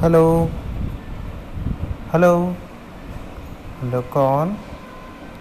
hello hello hello कौन